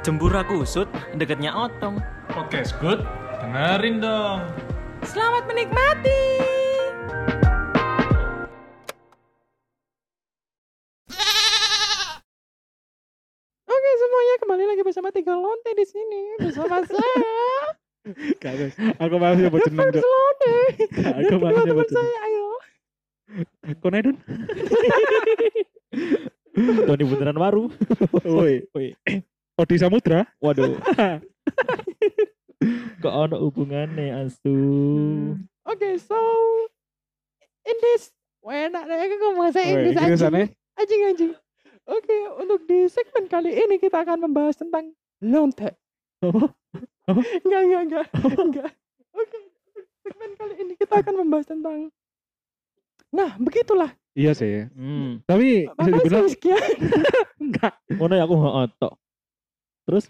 Jembura kusut deketnya otong. Podcast good, dengerin dong. Selamat menikmati. Oke semuanya kembali lagi bersama tiga lonte di sini bersama saya. Kagak. Aku masih buat jeneng, lonte. Aku buat jeneng. saya ayo. Konedun. Tony beneran baru. Woi. Woi. Odi Samudra. Waduh. Kok ono hubungannya asu? Oke so in this Wah enak deh aku ngomong bahasa Inggris anjing. aneh. Anjing anjing. Oke untuk di segmen kali ini kita akan membahas tentang lonte. Apa? Apa? Enggak enggak enggak. enggak. Oke segmen kali ini kita akan membahas tentang Nah begitulah Iya sih. Hmm. Tapi bisa dibilang enggak. Ngono ya aku nggak otok. Terus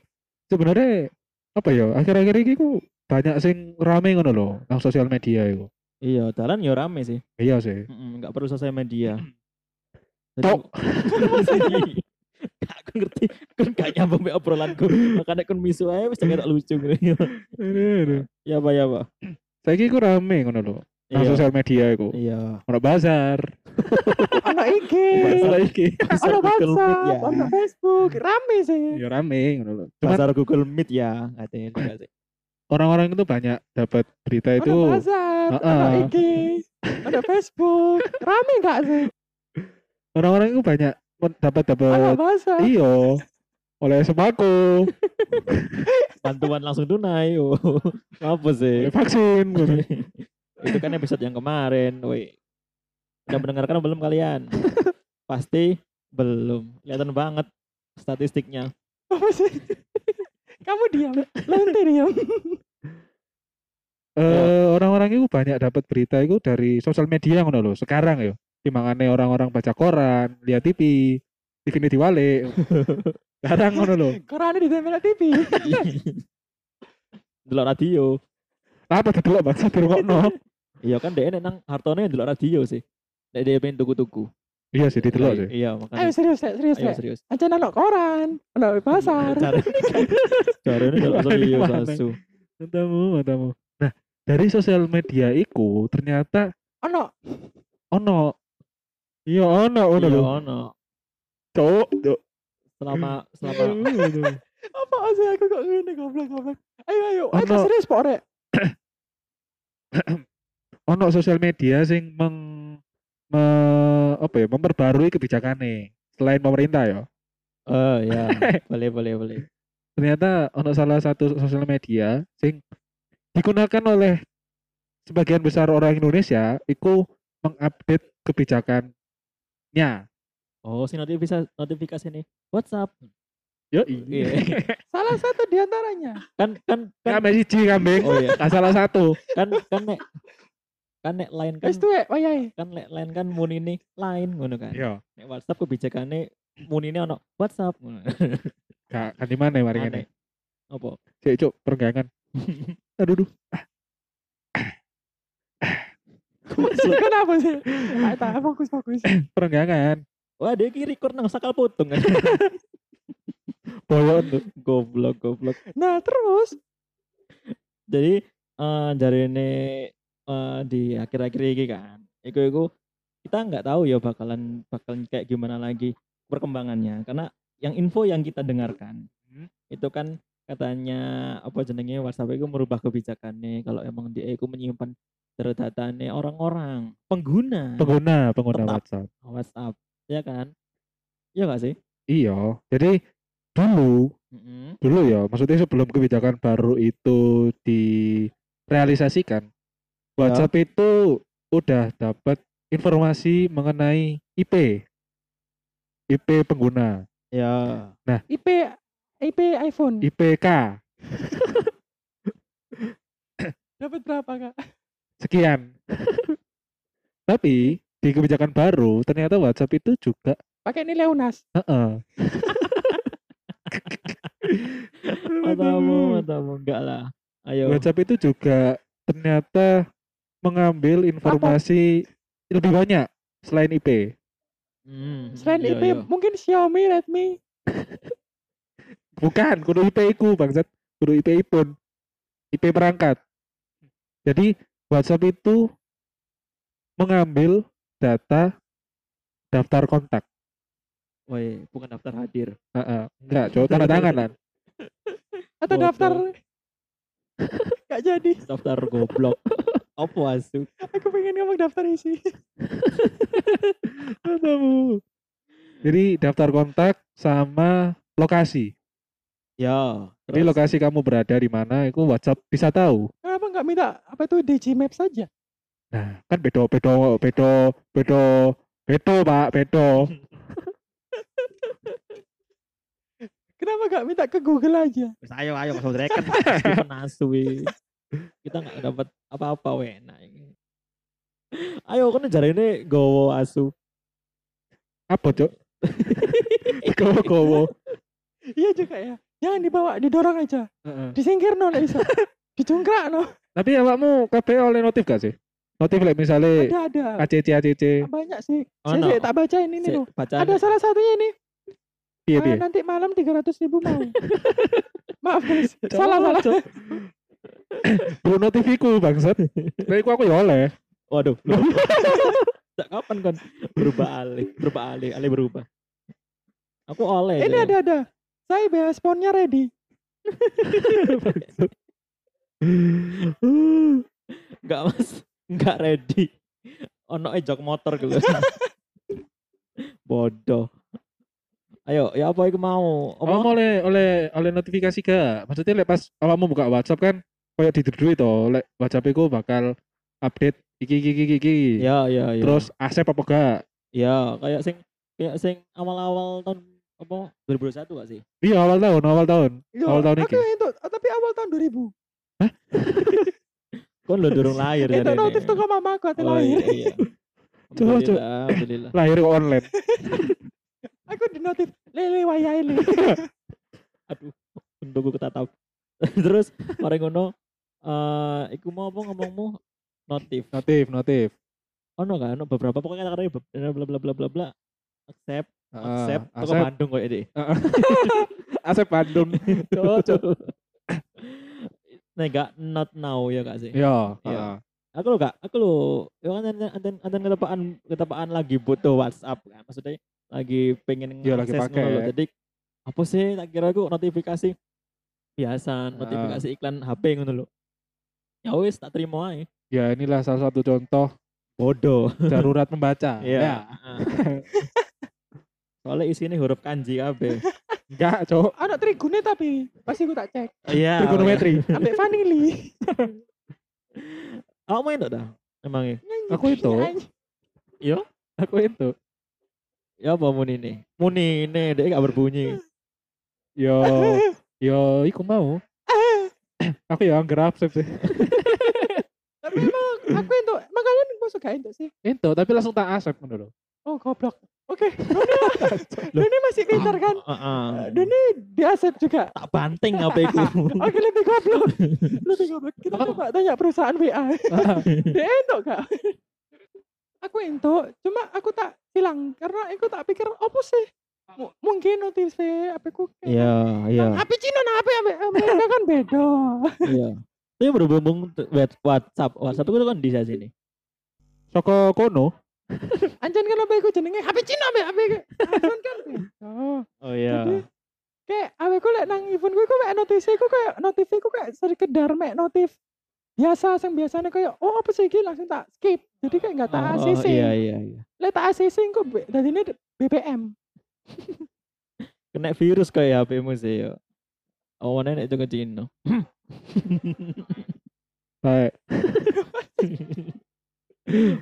Sebenarnya apa ya? Akhir-akhir ini ku banyak sing rame ngono loh, nang sosial media itu. iya, jalan ya rame sih. Iya sih. Nggak perlu sosial media. Jadi- Tok. Aku ngerti kan gak nyambung be obrolanku makanya kan misu aja wis tak lucu gitu ya apa ya apa Saiki ku rame ngono loh, nang sosial media iku. iya Ono bazar. Ono IG. Ono Google Meet WhatsApp ya. Ono Facebook. Rame sih. Ya rame ngono. Cuman pasar Google Meet ya. Katanya juga sih. Orang-orang itu banyak dapat berita itu. Ono WhatsApp Ono Heeh. IG Ono Facebook. Rame gak sih? Orang-orang itu banyak dapat dapat iyo oleh sembako, bantuan langsung tunai apa sih? Vaksin ngono. itu kan episode yang kemarin woi udah mendengarkan belum kalian? Pasti belum. Kelihatan banget statistiknya. Apa sih? Kamu diam. Lonte diam. Eh, orang-orang itu banyak dapat berita itu dari sosial media ngono loh. Sekarang ya, timbangane orang-orang baca koran, lihat TV, TV ini diwale. Sekarang ngono loh. Korannya di tempel TV delok radio. Apa tuh bangsa dirungokno? iya kan dia nang hartone delok radio sih Nek dia pengen tuku-tuku Iya sih didelok sih. iya Ayo makanya serius Dek, serius ayo serius. Aja ono koran di pasar. Cara cara ini Mana, serius asu Matamu, matamu. Nah, dari sosial media itu ternyata Ono. Ono. Iya ono ono iya ono. Cok, cok. selama selama. Apa sih aku kok gini goblok goblok? Ayo ayo Ayo Ono. serius Pak Rek. Ono sosial media sing meng me- apa ya memperbarui kebijakannya selain pemerintah ya? Oh ya boleh boleh boleh. Ternyata ono salah satu sosial media sing digunakan oleh sebagian besar orang Indonesia itu mengupdate kebijakannya. Oh si notifikasi notifikasi nih. WhatsApp. Yo iya. Salah satu di antaranya kan kan kan. Kambing siji kambing oh iya. Nah, salah satu. Kan kan nek kan nek lain kan Wes tuwek wayahe kan nek lain kan muni ini lain ngono kan. Yo nek WhatsApp kebijakannya muni ini ono WhatsApp ngono. gak kan di mana mari Aneh. ngene apa? Cek cuk perenggangan. Aduh duh Kenapa sih? Ayo tak fokus fokus. Perenggangan. Wah dia kiri record nang sakal potong kan? Boyon tuh. Goblok goblok. Nah terus? Jadi eh dari ini eh, di akhir-akhir ini kan iku iku kita nggak tahu ya bakalan bakalan kayak gimana lagi perkembangannya karena yang info yang kita dengarkan Hmm. itu kan katanya apa jenenge WhatsApp itu merubah kebijakannya kalau emang dia itu menyimpan data-datanya orang-orang pengguna pengguna pengguna Tetap. WhatsApp WhatsApp ya kan iya gak sih iya jadi dulu Mm-mm. dulu ya maksudnya sebelum kebijakan baru itu direalisasikan WhatsApp itu udah dapat informasi mengenai IP IP pengguna. Ya. IP IP iPhone. IPK dapat berapa kak? sekian. Tapi di kebijakan baru ternyata WhatsApp itu juga Pakai nilai UNAS. heeh. Matamu matamu. Enggak lah. Ayo. WhatsApp itu juga ternyata mengambil informasi lebih banyak selain IP Hmm, Selain iya, IP iya. mungkin Xiaomi, Redmi. Bukan, kudu IP ku bangsat. Kudu IP pun. IP perangkat. Jadi WhatsApp itu mengambil data daftar kontak. Woi, bukan daftar hadir. Heeh. Enggak, coba tanda tanganan. Atau Bodoh. daftar Gak jadi. Daftar goblok. Apa asu? Aku pengen ngomong daftar isi. Aduh. Jadi daftar kontak sama lokasi. Ya. Jadi terus? lokasi kamu berada di mana itu WhatsApp bisa tahu. Kenapa nggak minta apa itu DG Map saja? Nah, kan bedo bedo bedo bedo bedo Pak, bedo. Kenapa nggak minta ke Google aja? Ayo ayo. Meskipun asu wi. Kita nggak dapat apa-apa we. Ini. Ayo kan jari ini gowo asu. Apa, Cok? Gowo-gowo. Iya juga ya. Jangan dibawa, didorong aja. Heeh. Disingkir no, bisa. Dicungkrak no. Tapi awakmu kabeh oleh notif gak sih? Notif like misalnya Ada ada. ACC ACC Banyak sih. Oh, Saya no. tak baca ini loh. Ada salah satunya ini. piye Ah, nanti malam 300 ribu mau. Maaf guys. salah salah. Bro notifiku bangsat. Lah iku aku ya oleh. Waduh. Sejak kapan kan berubah alih, berubah alih, alih berubah. Aku oleh. Ini ada ada. Saya BH sponnya ready. Enggak mas, enggak ready. Ono e jok motor gitu. Bodoh. Ayo, ya apa iku mau? Oh, oleh oleh oleh notifikasi gak? Maksudnya lek pas awakmu buka WhatsApp kan kayak didudui to, lek WhatsApp iku bakal update iki iki iki iki. Ya, ya, ya. Terus asep apa gak? ya kayak sing kayak sing awal-awal tahun apa 2021 gak sih? Iya awal tahun, awal tahun. Yo, Awal tahun aku iki. itu, tapi awal tahun 2000. Kan lo durung lahir Itu jarene. notif tuh mama aku hati Oh, lahir. iya, iya. Coba, coba. Alhamdulillah. Lahir kok online. Aku di notif lele wayai le. Aduh, untukku ketatap. Terus mari ngono eh iku mau apa ngomongmu notif. Notif, notif. Ono kan ono beberapa pokoknya kata bla bla bla bla bla bla accept accept toko asep, Bandung kok ini. asep Bandung. Cocok. Nah, gak not now ya gak sih? Iya, Iya. Aku lo gak, aku lo, ya kan anten anten ketepaan ketepaan lagi butuh WhatsApp kan, maksudnya lagi pengen Iya, lagi pakai. Jadi apa sih tak kira aku notifikasi biasa, notifikasi iklan HP ngono lho. Ya wis tak terima aja. Ya inilah salah satu contoh Bodoh. darurat membaca. Iya. Ya. Soalnya isinya huruf kanji kabeh. Enggak, Cok. Anak trigune tapi pasti aku tak cek. Iya. Trigonometri. Ambek vanili. Aku main dah. Emangnya. Aku itu. Yo. Aku itu. Ya apa muni nih? Muni nih, dia gak berbunyi. Yo, yo, iku mau. Aku ya anggar absep sih. Tapi emang aku itu, makanya masuk gak itu sih. Itu, tapi langsung tak asep lho. Oh goblok. Oke, Doni, Doni masih pintar kan? Heeh. Doni diasep juga. tak banting HP ku. Oke lebih goblok. Lebih goblok. Kita coba tanya perusahaan WA. Dia itu kak. Aku itu, cuma aku tak hilang karena aku tak pikir apa sih? M- mungkin notif apa ku Iya, iya, HP Cina nah Amerika kan beda. iya. Tapi berhubung WhatsApp, WhatsApp itu kan di sini. Soko kono, Anjan kan apa ku jenenge HP Cina apa HP iPhone kan beda. Oh iya. Jadi, kayak aku ku lek nang iPhone ku ku kayak notif ku kayak notif ku kayak sekedar mek notif biasa sing biasanya kayak oh apa sih iki langsung tak skip. Jadi kayak nggak tak Oh, ACC. iya, iya, iya. Lek tak ACC kok dari ini BBM. Kena virus kayak HP-mu sih ya. Oh, mana nek itu ke Cina. baik.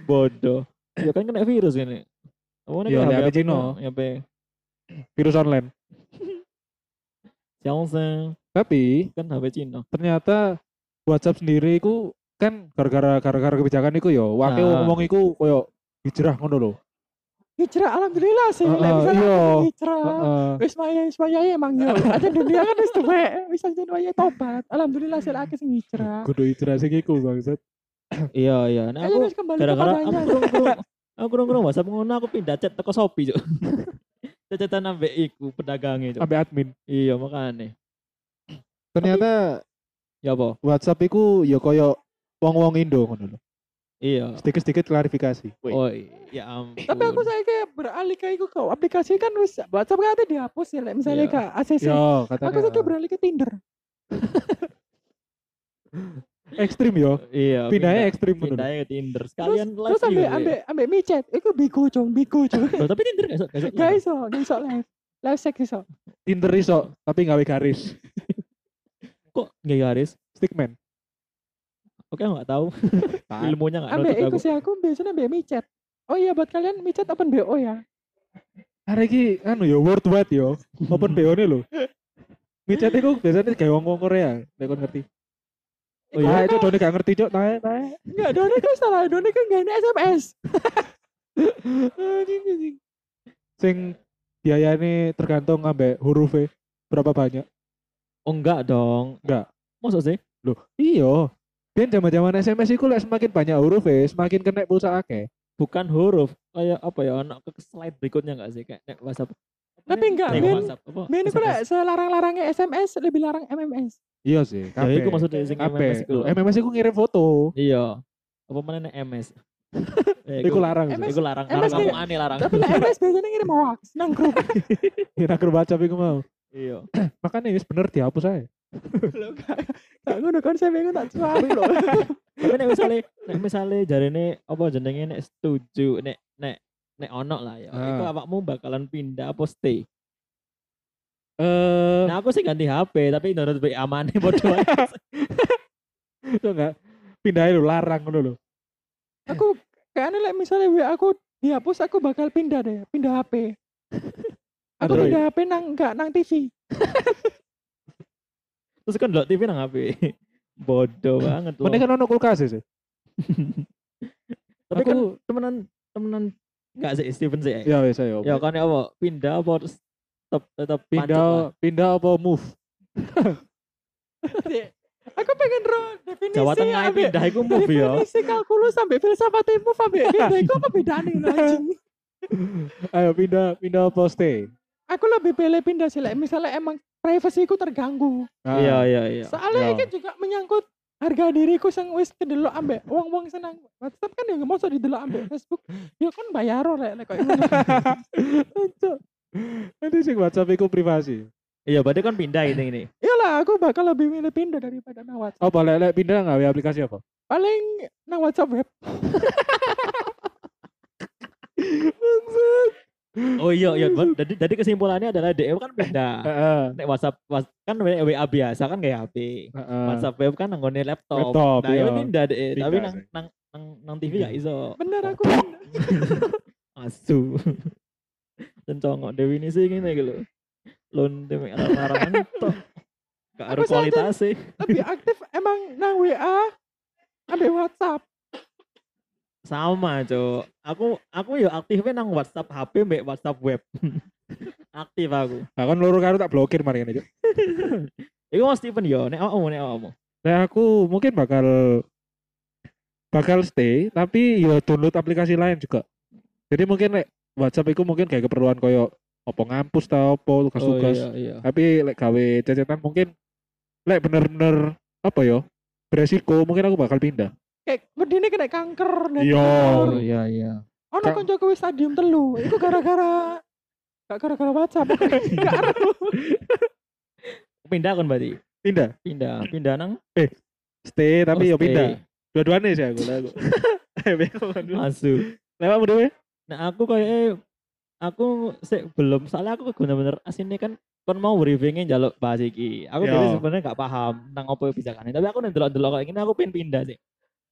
Bodoh. Ya kan kena virus ini. Oh, Iya, HP HP Cina. HP. Virus online. Xiaomi Tapi kan HP Cina. ternyata WhatsApp sendiri iku kan gara-gara gara-gara kebijakan iku yo, wake Nah. ngomong iku koyo hijrah ngono lho. Hijrah alhamdulillah sih. Misalnya iya. aku hijrah. Heeh. Wis maya wis maya emang yo. Aja dunia kan wis tuwek. Wis aja maya tobat. Alhamdulillah sih akeh sing hijrah. Kudu hijrah sing iku bangsat. Iya, iya. Nah, aku gara-gara aku kepadanya. kurung kurung aku kurung kurung WhatsApp ngono aku pindah chat teko Shopee, Cuk. cecetan ambek iku pedagangnya cok. Ambek admin. Iya makanya. Ternyata Ya apa? WhatsApp iku ya koyo wong-wong Indo ngono lho. Iya. Sedikit-sedikit klarifikasi. Oh ya ampun. Tapi aku saya kayak beralih ke iku kok aplikasi kan wis WhatsApp kan ada dihapus ya misalnya Iya. ke ACC. Yo, Aku katanya. saya kayak beralih ke Tinder. ekstrim yo. Iya. Pindahnya pindah- ekstrim lho. Pindahnya ke Tinder. Terus Sekalian live terus ambek ambek ambek micet, iku bigo cong, bigo cong. Loh, tapi Tinder gak iso, gak iso. Gak iso, gak live. Live sex iso. Tinder iso, tapi gawe garis. Kok nggak garis? Stickman. Oke nggak tahu. Ilmunya nggak iku aku. sih aku biasanya ambek micet. Oh iya buat kalian micet open BO ya. Hari iki anu yo worldwide yo. Open BO ne lho. Micet iku biasanya kayak wong-wong Korea, nek kon ngerti. Oh iya. Itu Doni gak ngerti, Cok. Nah, nah. Enggak, Doni kan salah, Doni kan gak ada SMS. Sing biayanya tergantung ambek huruf e. Berapa banyak? Oh enggak dong. Enggak. Maksud sih? Loh, iya. Biar zaman-zaman SMS iku lek semakin banyak huruf e, semakin kena pulsa akeh. Bukan huruf. Kayak apa ya? Anak ke slide berikutnya nggak sih? Kayak nek WhatsApp. Tapi enggak? Men iku SMS. lek selarang-larangnya SMS lebih larang MMS. Iya sih, Ya iku maksudnya sing Kabeh. MMS iku. Loh, MMS iku ngirim foto. Iya. Apa mana nek MS? Ya, Iku larang. MS Iku larang. Larang ngomong aneh larang. Tapi MS biasanya ngirim hoax nang grup. Kira grup WhatsApp iku mau. Iya. Makanya wis bener dihapus aja. Lho gak gak ngono konsep iku tak cuari lho. Tapi nek misalnya nek misalnya jarine apa jenenge nek setuju nek nek nek ono lah ya. Iku Ah. awakmu bakalan pindah apa stay? Eh, Nah aku sih ganti HP tapi download WA amane bodoh itu enggak pindahin lho larang ngono lho. Aku kayaknya lek misalnya WA aku dihapus aku bakal pindah deh, pindah HP. Aku pindah HP nang enggak nang TV. Terus kan delok TV nang HP. Bodoh banget loh. Mending kan ono kulkas sih. Tapi aku- kan temenan temenan enggak sih Steven sih. Ya wis ayo. Ya kan ya apa? Pindah apa terus tetap tetap pindah pindah apa move? Aku pengen ro definisi Jawa Tengah ambek- pindah iku move ya. Definisi kalkulus sampai filsafat ilmu sampai pindah iku apa bedane anjing? Ayo pindah pindah apa stay? Aku lebih pilih pindah sih lek misalnya emang privasiku terganggu. Ah, Iya iya iya. Soalnya Ya. ini juga menyangkut harga diriku sing wis kedelok ambek wong-wong senang WhatsApp kan ya nggak mau didelok ambek Facebook. Ya kan bayar rek lek koyo ngono. Nanti sing WhatsApp iku privasi. Iya, berarti kan pindah ini ini. Iyalah aku bakal lebih milih pindah daripada nang WhatsApp. Apa lek lek pindah gawe aplikasi apa? Paling nang WhatsApp web. Oh iya iya. Jadi kesimpulannya adalah DM kan. Heeh. Nek WhatsApp kan WA biasa kan kayak HP. WhatsApp web kan nanggone laptop. Laptop, nah, iya. itu pindah deh, tapi nang sih. nang nang nang TV gak iso. Bener aku. Asu. Tencongok definisi ngene iki lho. Lon demek larang-larangan tok. Gak ada Aku saja- kualitasnya. lebih aktif emang nang WA ambek WhatsApp. Sama, Cok. Aku aku ya aktifnya nang WhatsApp HP mbek WhatsApp web. Aktif aku. Nah, kan loro karo tak blokir mari ngene. Cuk. Iku mau Steven yo, nek awakmu nek awakmu. Nah, aku mungkin bakal bakal stay tapi ya download aplikasi lain juga. Jadi mungkin lek WhatsApp itu mungkin kayak keperluan koyo apa ngampus ta apa tugas-tugas. Oh, iya iya. Tapi lek gawe cecetan mungkin lek bener-bener apa ya beresiko mungkin aku bakal pindah. Kayak wedine kena kanker dan Iya. kanker. Oh iya iya. Ono koncoku wis stadium telu. Iku gara-gara gak gara-gara WhatsApp. Gak. Pindah kan berarti. Pindah. Pindah, pindah nang Stay tapi oh, ya pindah. Dua-duanya sih aku. lah aku. Eh, kan. Asu. Lewat dhewe. Nah aku kayak aku sih belum soalnya aku bener-bener aslinya kan kon mau briefingnya jaluk bahas iki. Aku Yo. dhewe sebenarnya gak paham tentang apa kebijakannya. Tapi aku nih delok-delok kayak gini aku pengen pindah sih.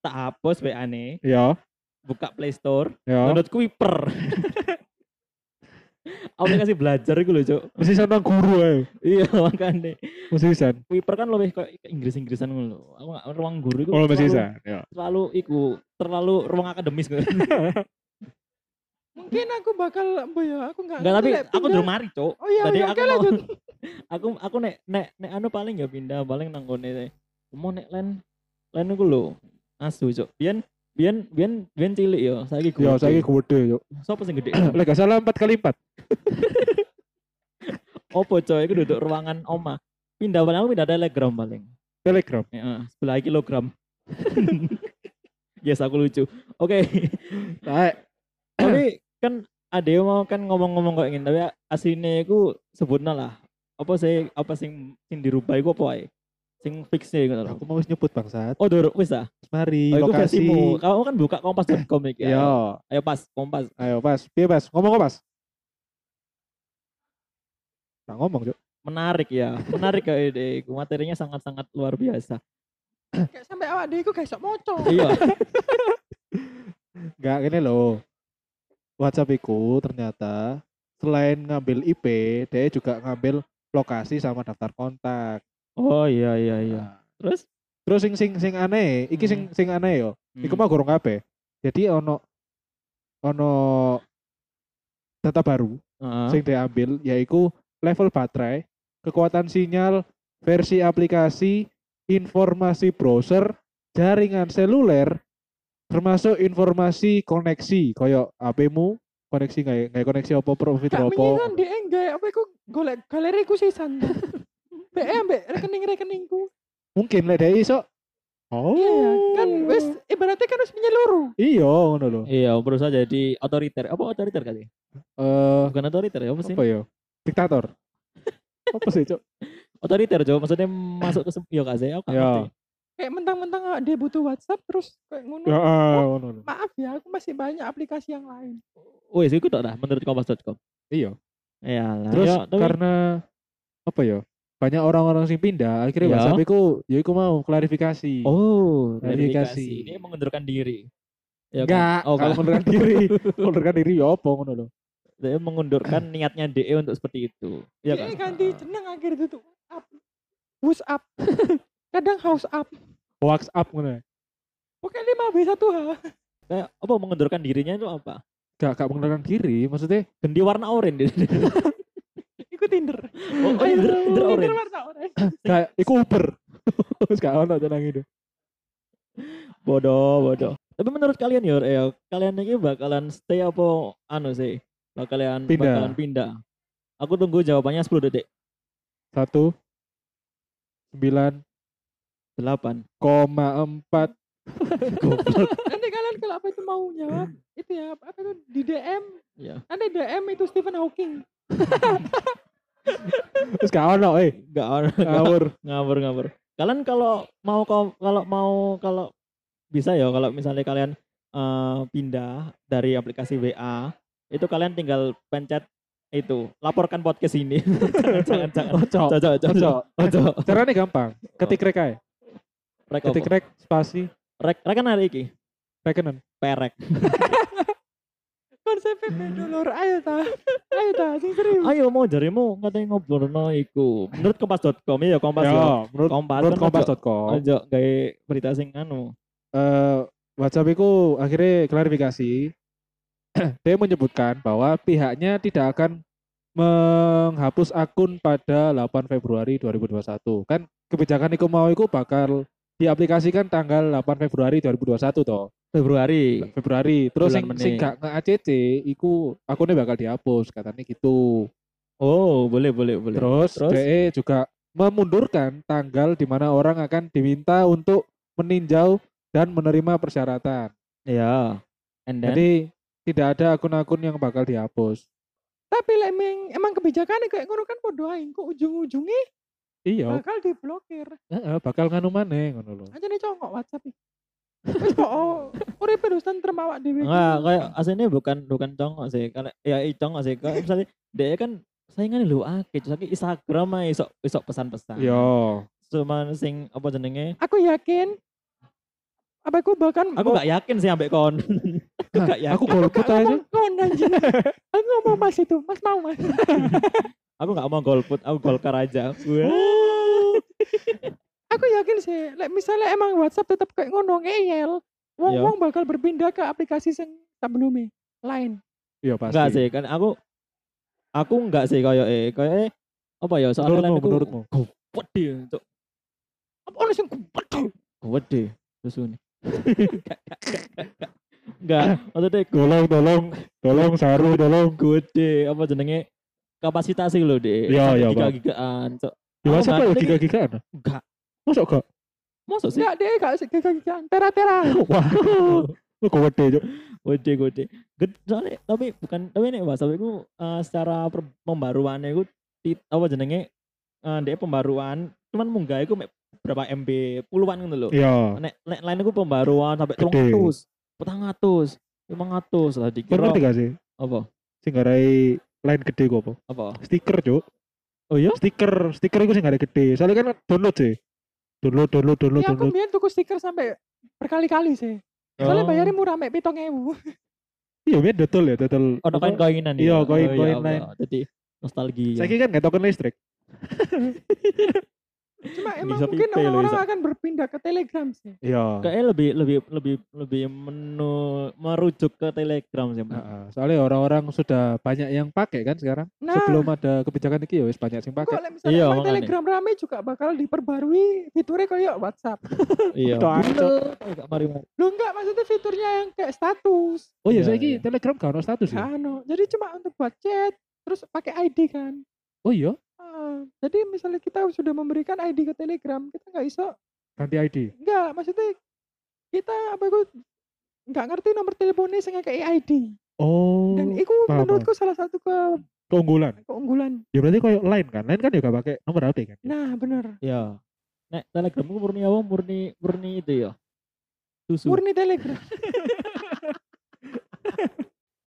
Tak hapus WA nih, Ya, buka Play Store, ya. download Kuiper. Aplikasi belajar itu loh, Cuk. Mesti sana guru ayo. Iya, makanya. Mesti bisa. Kuiper kan lebih kayak ke Inggris-Inggrisan ngono lho. Aku nggak ruang guru itu Oh, mesti terlalu, bisa. Ya. terlalu iku, terlalu ruang akademis gitu. Mungkin aku bakal apa ya? Aku gak Enggak, tapi aku durung mari, Cuk. Oh iya, Tadi iya, aku lanjut. aku aku nek nek nek anu paling ya pindah paling nang kene mau nek len len iku lho asu cuk biyen biyen biyen biyen cilik ya saiki Ya, gede. saya gede yuk. sapa sing gede Lek gak salah 4 kali 4. Opo coy, iku duduk ruangan oma. Pindah paling aku pindah telegram paling. Telegram. Heeh, sebelah kilogram. yes, aku lucu. Oke. Nah, tapi kan ada yang mau kan ngomong-ngomong kayak gini, tapi aslinya aku sebutnya lah. Apa sih apa sing sing dirubah iku apa ae? Sing fix e ngono lho. aku mau wis nyebut bangsat. Oh, duruk wis ah. Mari Oh, lokasi. versimu. Kamu kan buka kompas.com iki. Yo, Ayo. Ayo pas kompas. ayo pas. Piye pas? Ngomong kok pas? Nah, ngomong, Cuk. Menarik ya. Menarik kayak ide. Materinya sangat-sangat luar biasa. Kayak sampai awak dhewe iku gak iso moco. iya. Enggak gini loh. WhatsApp iku ternyata selain ngambil IP, dia juga ngambil lokasi sama daftar kontak. Oh iya iya iya. Nah, Terus Terus sing sing sing aneh, iki sing sing aneh yo. Iku mah gorong kabeh. Jadi ono ono data baru Heeh. sing diambil yaitu level baterai, kekuatan sinyal, versi aplikasi, informasi browser, jaringan seluler, termasuk informasi koneksi koyo HP-mu koneksi nggak koneksi apa profit apa menyisan dia enggak apa iku golek galeriku sisan. Be ambek rekening-rekeningku. mungkin lah dia iso oh Iya, kan wis ibaratnya kan wis menyeluruh. iya ngono loh Iya, berusaha jadi otoriter. Apa otoriter kali? eh Bukan otoriter ya, apa sih? apa ya diktator apa sih cok Otoriter, Jo. Maksudnya masuk ke Yo gak sih? Aku gak Ya. Kayak mentang-mentang awak dia butuh WhatsApp terus kayak ngono. ya ah, ngono loh Maaf ya, aku masih banyak aplikasi yang lain. Wih, itu dah menurut kompas.com. iya Iya lah. terus Yo, tapi- karena apa ya banyak orang-orang sing pindah akhirnya Ya. WhatsApp iku ya iku mau klarifikasi Oh, verifikasi. Dia mengundurkan diri. Ya enggak kan? Oh, kalau enggak. mengundurkan diri mengundurkan diri ya apa ngono loh Dia mengundurkan niatnya DE untuk seperti itu. Iya Dia kan? ganti jeneng akhir itu tuh. Up. Up. Kadang house up. WhatsApp ngono ya. Oke 5B1H. Kayak apa mengundurkan dirinya itu apa? gak gak mengundurkan diri maksudnya Ganti warna oranye. Iku Tinder. Oh, oh, Tinder, Tinder orange. kayak iku Uber terus gak ono jeneng itu bodoh, bodoh. Tapi menurut kalian ya, ya kalian ini bakalan stay apa anu sih? Bakalan Pindah. bakalan pindah. Aku tunggu jawabannya 10 detik. satu sembilan 8. koma empat. Nanti kalian kalau apa itu mau jawab itu ya apa itu di DM ya. nanti DM itu Stephen Hawking terus gak ono eh. Enggak ada. ngawur. Ngabur ngabur kalian kalau mau kalau mau kalau bisa ya kalau misalnya kalian eh, pindah dari aplikasi WA itu kalian tinggal pencet itu laporkan podcast ini jangan jangan cocok. Ojo cocok cocok. caranya gampang. Ketik rek ae rek ketik rek spasi. Rek rek kan hari iki. Rekenan. Perek konsepnya lur ayo ta ayo ta sing serius. Ayo mau jarimu katanya ngobrol no iku. Menurut kompas.com ya kompas ya menurut kompas menurut kompas.com aja kayak berita sing anu. Eh WhatsApp itu akhirnya klarifikasi. Dia menyebutkan bahwa pihaknya tidak akan menghapus akun pada 8 Februari 2021 kan kebijakan itu mau itu bakal diaplikasikan tanggal 8 Februari 2021 toh Februari. Februari. Terus Bulan sing gak nge-ACC iku akunnya bakal dihapus katanya gitu. Oh boleh boleh boleh. Terus, Terus? DE juga memundurkan tanggal di mana orang akan diminta untuk meninjau dan menerima persyaratan. Ya then? Jadi tidak ada akun-akun yang bakal dihapus. tapi lah emang emang kebijakannya kayak ngono kan podo ae kok ujung-ujungnya Iya, bakal diblokir. Heeh, bakal nganu maneh ngono lho. aja nih congkok WhatsApp iki. Oh, urip terus tentrem awak dhewe. Enggak, kayak aslinya bukan bukan congok sih. Karena ya i congok sih. Kayak misalnya dia kan saingan lu akeh, terus lagi Instagram aja isok isok pesan-pesan. Yo, Cuman sing apa jenenge? Aku yakin apa aku bahkan Aku gak yakin sih sampai kon. aku gak yakin. aku golput aja. kon anjing. aku ngomong mas itu, mas mau mas. Aku gak mau golput, aku golkar aja. Aku yakin sih, like, misalnya emang WhatsApp tetap kayak ngono ngeyel, wong Iya. wong bakal berpindah ke aplikasi yang sebelumnya lain. Iya pasti. Enggak sih, kan aku aku enggak sih kayak eh kayak eh, apa ya soalnya Menurutmu, aku menurutmu. gede untuk Apa ono sing gede? gede susu nih. Enggak, maksudnya Tolong, tolong, tolong saru, tolong. gede apa jenenge kapasitas sih loh deh. Iya, iya, tiga gigaan. Cok. Di WhatsApp nggak ya giga gigaan. Enggak. Masuk gak? Masuk sih. Enggak deh, gak sih giga-gigaan. Tera-tera. Wah. Lu kok gede, Cuk. Gede gede. Gede soalnya tapi bukan tapi nih WhatsApp itu eh, secara per, pembaruannya itu tit, apa jenenge eh dia pembaruan cuman munggah mek berapa MB puluhan gitu loh. Iya. Nek nek lain itu pembaruan sampai Gede. 300, 400, 500 lah Kau dikira ngerti gak sih? apa? Sing garai lain gede kok apa? Apa? Stiker, Cuk. Oh iya? Stiker, stiker itu sing garai gede. Soalnya kan download sih. Download, download, download, Ya aku download. biar tuku stiker sampai berkali-kali sih. Soalnya Oh. bayarnya murah, mek pitong ewu. Iya, biar dodol ya. Oh, ada apa? koin-koinan Iya, ya. koin-koin Oh, lain. Allah. Jadi nostalgia. Saya kan nggak token listrik. Cuma emang Bisa mungkin orang-orang bisa. akan berpindah ke Telegram sih. Iya. Kayaknya lebih lebih lebih lebih menu merujuk ke Telegram sih. Heeh, soalnya orang-orang sudah banyak yang pakai kan sekarang. Nah, Sebelum ada kebijakan ini ya wis banyak yang pakai. Iya. Telegram rame juga bakal diperbarui fiturnya kayak WhatsApp. Iya. Enggak mari-mari. Lu enggak maksudnya fiturnya yang kayak status. Oh iya, saya iya. Telegram gak ada status ya. Jadi cuma untuk buat chat, terus pakai ID kan. Oh iya, Jadi misalnya kita sudah memberikan ID ke Telegram, kita nggak iso, ganti ID. enggak, maksudnya kita apa itu nggak ngerti nomor teleponnya sing kayak ID. Oh, Dan itu paham, menurutku salah satu ke keunggulan. keunggulan. Ya berarti kayak lain kan. Lain kan juga pakai nomor HP kan. Nah, bener. Iya. Nek Telegram ku murni apa? Murni murni itu ya. Susu. Murni Telegram.